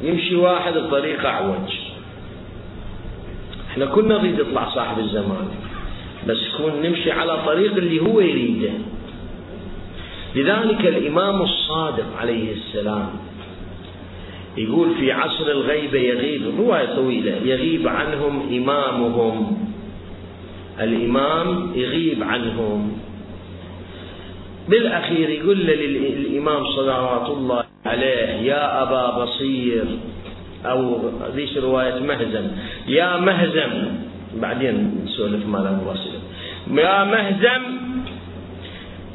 يمشي واحد الطريق أعوج. إحنا كنا نريد يطلع صاحب الزمان بس كون نمشي على طريق اللي هو يريده. لذلك الإمام الصادق عليه السلام يقول في عصر الغيبة يغيب رواية طويلة يغيب عنهم إمامهم. الإمام يغيب عنهم. بالأخير يقول للإمام صلوات الله عليه يا أبا بصير أو ذيش رواية مهزم. يا مهزم بعدين نسولف مال أبو بصير. يا مهزم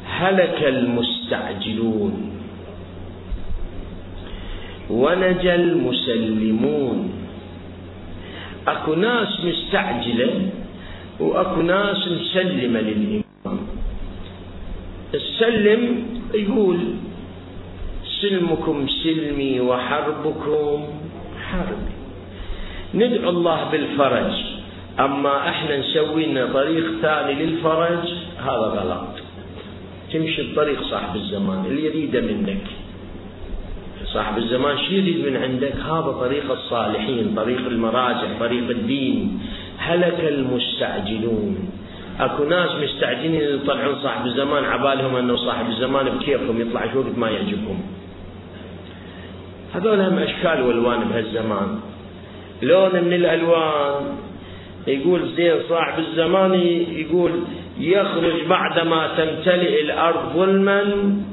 هلك المستعجلون. ونجا المسلمون. أكو ناس مستعجلة وأكو ناس مسلمة للامام السلم يقول سلمكم سلمي وحربكم حربي. ندعو الله بالفرج أما إحنا نسوي لنا طريق ثاني للفرج هذا غلط. تمشي بطريق صاحب الزمان اللي يريده منك. صاحب الزمان شو يريد من عندك؟ هذا طريق الصالحين طريق المراجع طريق الدين. هلك المستعجلون. اكو ناس مستعجلين يطلعون صاحب الزمان عبالهم انه صاحب الزمان بكيفهم يطلع شو ما يعجبهم. هذول هم اشكال والوان بهالزمان. لون من الالوان يقول زين صاحب الزمان يقول يخرج بعدما تمتلئ الأرض ظلما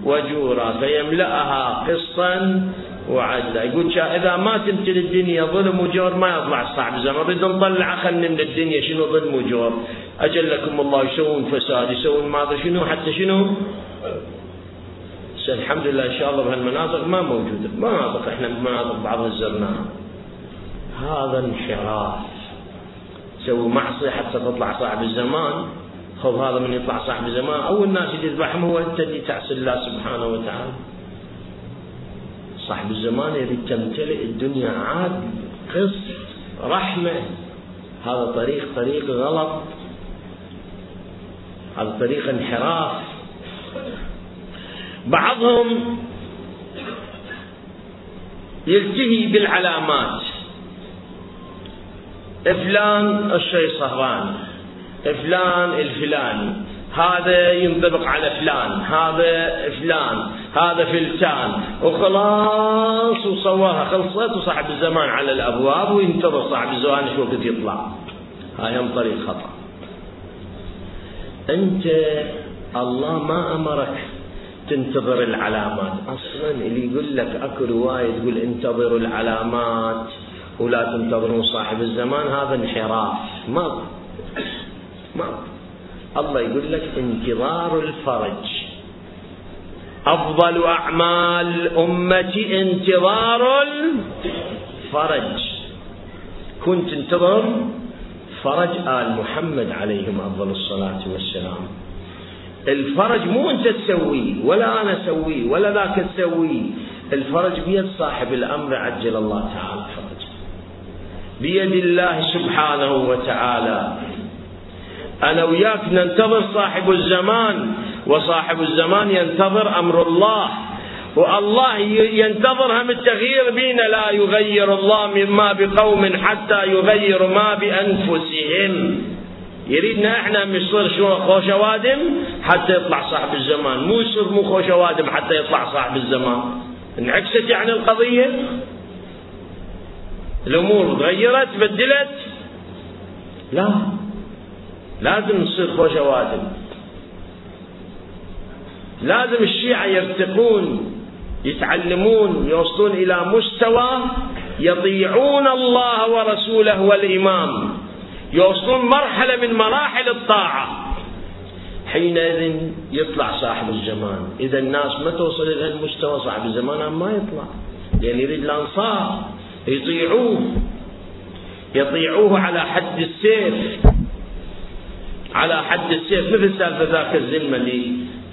وجورا فيملأها قسطا وعدلا. يقول إذا ما تمتلئ الدنيا ظلم وجور ما يطلع صاحب الزمان نريد نطلع خلنا من الدنيا شنو ظلم وجور؟ أجلكم الله يسوون فساد يسوون ما أدري شنو حتى شنو؟ الحمد لله إن شاء الله بهالمناطق ما موجودة. مناطق إحنا بمناطق بعضها زرناها هذا انحراف. سووا معصية حتى تطلع صاحب الزمان. خذ هذا من يطلع صاحب الزمان اول الناس اللي يذبحهم هو أنت اللي تعصي الله سبحانه وتعالى. صاحب الزمان يريد تمتلئ الدنيا عاد قسط رحمة. هذا طريق طريق غلط. هذا طريق انحراف. بعضهم يلتهي بالعلامات. فلان الشيء صهران فلان الفلاني. هذا ينطبق على فلان هذا فلان هذا فلتان. وخلاص وصورها خلصت وصاحب الزمان على الأبواب وينتظر صاحب الزمان شو وقت يطلع. هاي هم طريق خطأ. أنت الله ما أمرك تنتظر العلامات. أصلا اللي يقول لك أكو رواية تقول انتظروا العلامات ولا تنتظرون صاحب الزمان هذا انحراف. ما ما الله يقول لك انتظار الفرج. أفضل أعمال أمتي انتظار الفرج. كنت انتظر فرج آل محمد عليهم أفضل الصلاة والسلام. الفرج مو أنت تسويه ولا أنا أسويه ولا ذاك تسويه الفرج بيد صاحب الأمر عجل الله تعالى فرجه. بيد الله سبحانه وتعالى. أنا وياك ننتظر صاحب الزمان وصاحب الزمان ينتظر أمر الله والله ينتظر هم التغيير بينا. لا يغير الله مما بقوم حتى يغير ما بأنفسهم. يريدنا إحنا يصير شو خوش وادم حتى يطلع صاحب الزمان. مو يصير مو خوش وادم حتى يطلع صاحب الزمان. انعكست يعني القضية؟ الأمور تغيرت بدلت؟ لا. لازم نصير خوش وادم لازم الشيعة يرتقون يتعلمون يوصلون إلى مستوى يطيعون الله ورسوله والإمام. يوصلون مرحلة من مراحل الطاعة. حينئذ يطلع صاحب الزمان. إذا الناس ما توصل إلى المستوى صاحب الزمان ما يطلع. لأن يريد الأنصار يطيعوه. يطيعوه على حد السيف. على حد السيف. مثل سالفة ذاك الزلمة اللي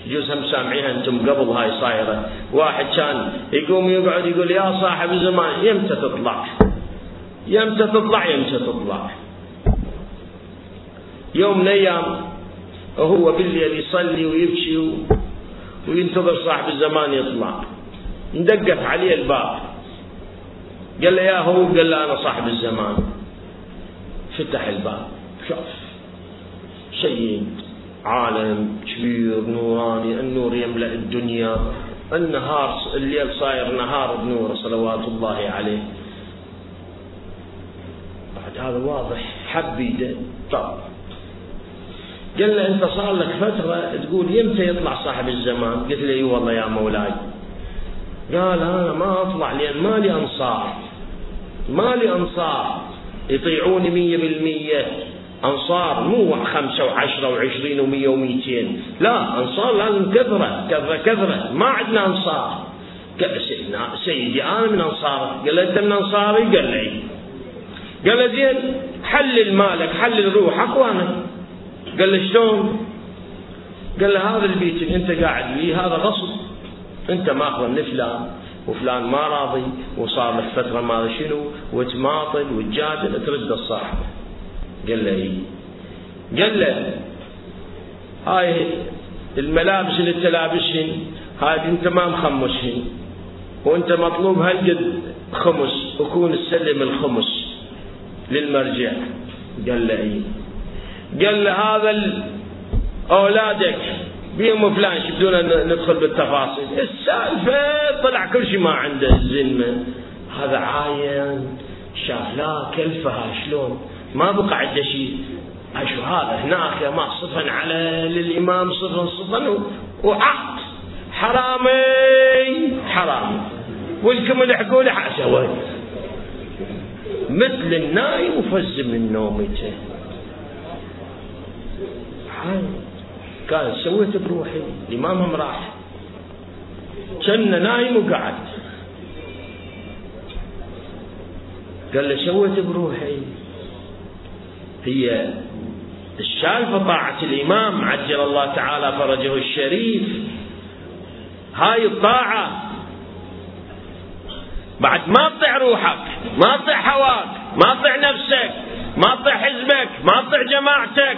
يجوز هم سامعينها أنتم قبل هاي صايرة. واحد كان يقوم يقعد يقول يا صاحب الزمان يمتى تطلع يمتى تطلع يمتى تطلع يوم من الأيام وهو بالليل يصلي ويبكي وينتظر صاحب الزمان يطلع. ندقت عليه الباب. قال له يا هو؟ قال له أنا صاحب الزمان. فتح الباب. شوف. سيد عالم كبير نوراني النور يملأ الدنيا. النهار الليل صاير نهار بنور صلوات الله عليه. بعد هذا واضح حب طب. قال له أنت صار لك فترة تقول يمتى يطلع صاحب الزمان؟ قلت له اي والله يا مولاي. قال أنا ما أطلع لأن مالي أنصار. مالي أنصار. يطيعوني مية بالمية. أنصار مو خمسة وعشرة وعشرين ومية وميتين. لا أنصار لازم كثرة كثرة كثرة. ما عندنا أنصار. سيدي أنا من أنصارك قال له أنت من أنصاري قال لي. قال له زين حلل مالك حلل روحك وأنا قال له شلون؟ قال له هذا البيت اللي أنت قاعد فيه هذا غصب. أنت ماخذ من فلان وفلان ما راضي وصار لك فترة ما شنو وتماطل وتجادل ترد الصاحب. قال له إيه قال له هاي الملابس اللي انت لابسهن هذه انت ما مخمسهن وانت مطلوب هالقد خمس وكون تسلم الخمس للمرجع. قال له إي. قال له هذا أولادك بيهم فلان بدون ندخل بالتفاصيل. السالفة طلع كل شيء ما عنده الزلمه هذا عاين شاف لا كلفها شلون؟ ما بقى عنده شيء. أشو هذا؟ هناك ما صفن على للإمام صفن صفن وعقد. حرامي حرامي ولكم العقول سويت مثل النايم وفز من نومته. قال سويت بروحي. الإمام راح. كان نايم وقعد قال له سويت بروحي. هي السالفة طاعة الإمام عجل الله تعالى فرجه الشريف. هاي الطاعة بعد ما تطيع روحك ما تطيع هواك ما تطيع نفسك ما تطيع حزبك ما تطيع جماعتك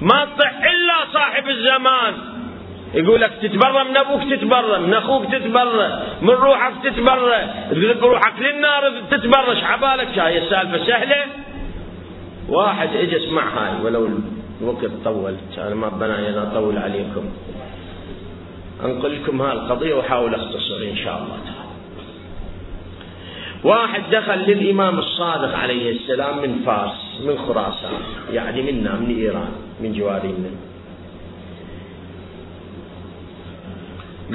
ما تطيع إلا صاحب الزمان. يقول لك تتبرى من أبوك تتبرى من أخوك تتبرى من روحك تتبرى تقول لك روحك للنار تتبرى عبالك هاي السالفة سهلة. واحد اجى اسمع هاي ولو الوقت طول أنا ما بناي أنا اطول عليكم. انقل لكم هاي القضية واحاول أختصر إن شاء الله تعالى. واحد دخل للإمام الصادق عليه السلام من فارس من خراسان يعني منا من إيران من جوارنا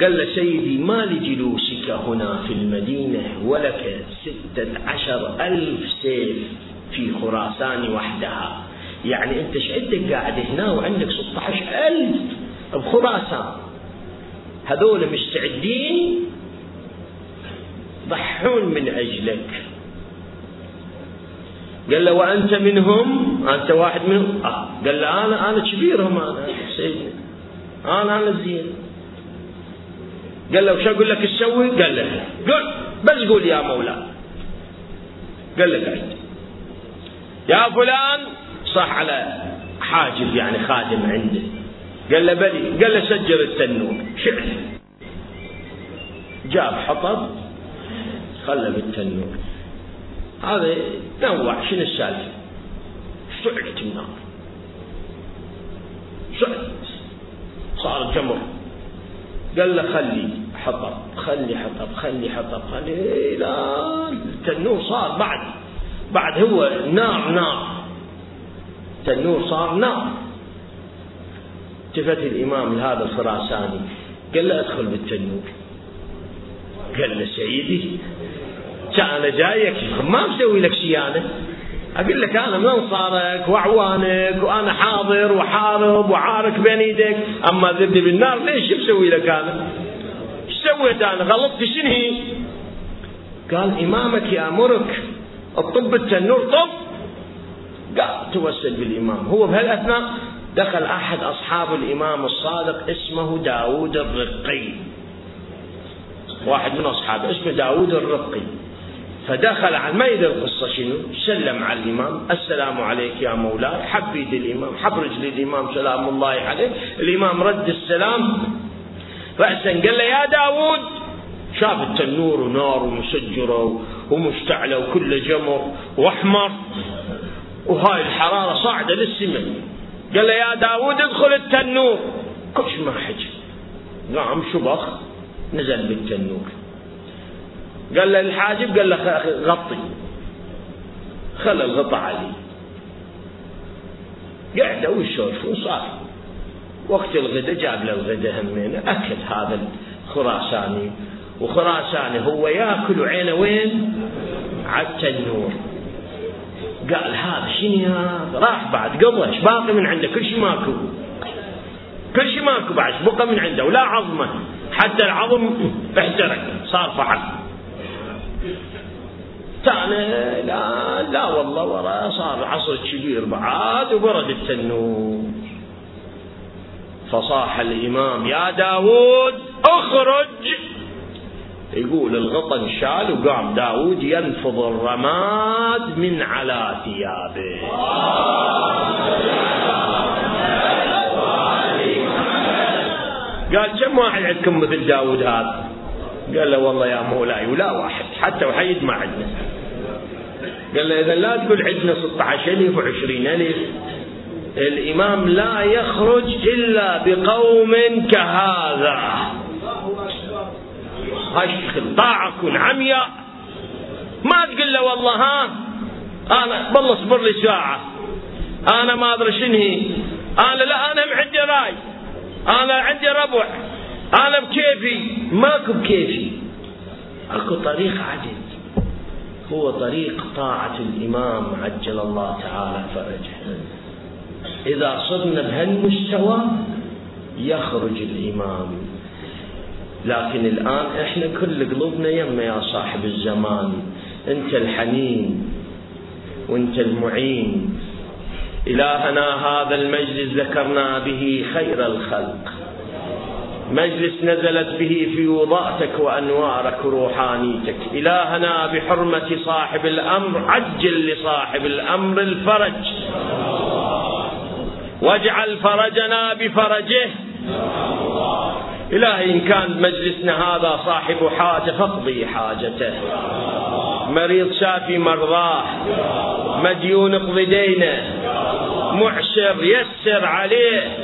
قال له سيدي ما لجلوسك هنا في المدينة؟ ولك ستة عشر ألف سيف. في خراسان وحدها. يعني أنت شعدك قاعد هنا وعندك ستة عشر ألف بخراسان. هذول مستعدين يضحون من أجلك. قال له وأنت منهم؟ أنت واحد منهم؟ آه. قال له أنا أنا كبيرهم أنا سيدنا. أنا أنا الزين قال له وش أقول لك تسوي؟ قال له قل بس قول يا مولاي قال له قاعد. يا فلان صح على حاجب يعني خادم عنده. قال له بلي قال له سجل التنور. شعر جاب حطب خله بالتنور. هذا نوع شنو السالفة؟ شعلت النار. شعلت صار جمر. قال له خلي حطب خلي حطب خلي حطب خلي لا التنور صار بعد. بعد هو نار نار. التنور صار نار. التفت الإمام لهذا الخراساني قال له ادخل بالتنور. قال له سيدي أنا جايك. ما مسوي لك شيء أنا أقول لك أنا من انصارك واعوانك وأنا حاضر وحارب وعارك بين إيدك أما ذبني بالنار ليش مسوي لك أنا؟ إيش سويت أنا؟ غلطت شنو هي؟ قال إمامك يأمرك. الطب التنور طب. قال توسل بالإمام. هو بهالأثناء دخل أحد أصحاب الإمام الصادق اسمه داود الرقي. واحد من أصحابه اسمه داود الرقي. فدخل على ما يدري القصة شنو؟ سلم على الإمام. السلام عليك يا مولاي. حب يد الإمام. حب رجل الإمام. سلام الله عليه. الإمام رد السلام. رأسا قال له يا داود. شاف التنور ونار ومسجرة ومشتعلة وكله جمر وأحمر. وهاي الحرارة صاعدة للسماء قال له يا داود ادخل التنور. كلش ما حجي قام شبخ نزل بالتنور. قال له الحاجب قال له غطي. خلى الغطاء عليه قعدوا ويسولفوا صار وقت الغداء جاب له الغداء همين أكل هذا الخراساني. وخراساني هو ياكل وعينه وين؟ على التنور. قال هذا شنو هذا؟ راح بعد قضى باقي من عنده كل شيء ماكو. كل شيء ماكو بعد بقى من عنده ولا عظمة. حتى العظم احترق صار فحل. ثاني لا لا والله ورا صار عصر كبير بعد وبرد التنور. فصاح الإمام يا داود اخرج. يقول الغطا انشال وقام داود ينفض الرماد من على ثيابه. قال كم واحد عندكم مثل داود هذا؟ قال له والله يا مولاي ولا واحد حتى وحيد ما عندنا. قال له إذا لا تقول عندنا 16000 و20 ألف الإمام لا يخرج إلا بقوم كهذا. هاي طاعة كن عمياء ما تقول له والله ها؟ أنا والله اصبر لي ساعة. أنا ما أدري شنهي أنا لا أنا عندي راي. أنا عندي ربع أنا بكيفي. ماكو بكيفي. أكو طريق عدل هو طريق طاعة الإمام عجل الله تعالى فرجه. إذا صرنا بهالمستوى يخرج الإمام لكن الآن إحنا كل قلوبنا يما يا صاحب الزمان. أنت الحنين وأنت المعين. إلهنا هذا المجلس ذكرنا به خير الخلق. مجلس نزلت به فيوضاتك وأنوارك روحانيتك. إلهنا بحرمة صاحب الأمر عجل لصاحب الأمر الفرج. واجعل فرجنا بفرجه. إلهي إن كان مجلسنا هذا صاحب حاجة فاقضي حاجته. مريض شافي مرضاه. مديون اقضي دينه. معسر يسر عليه.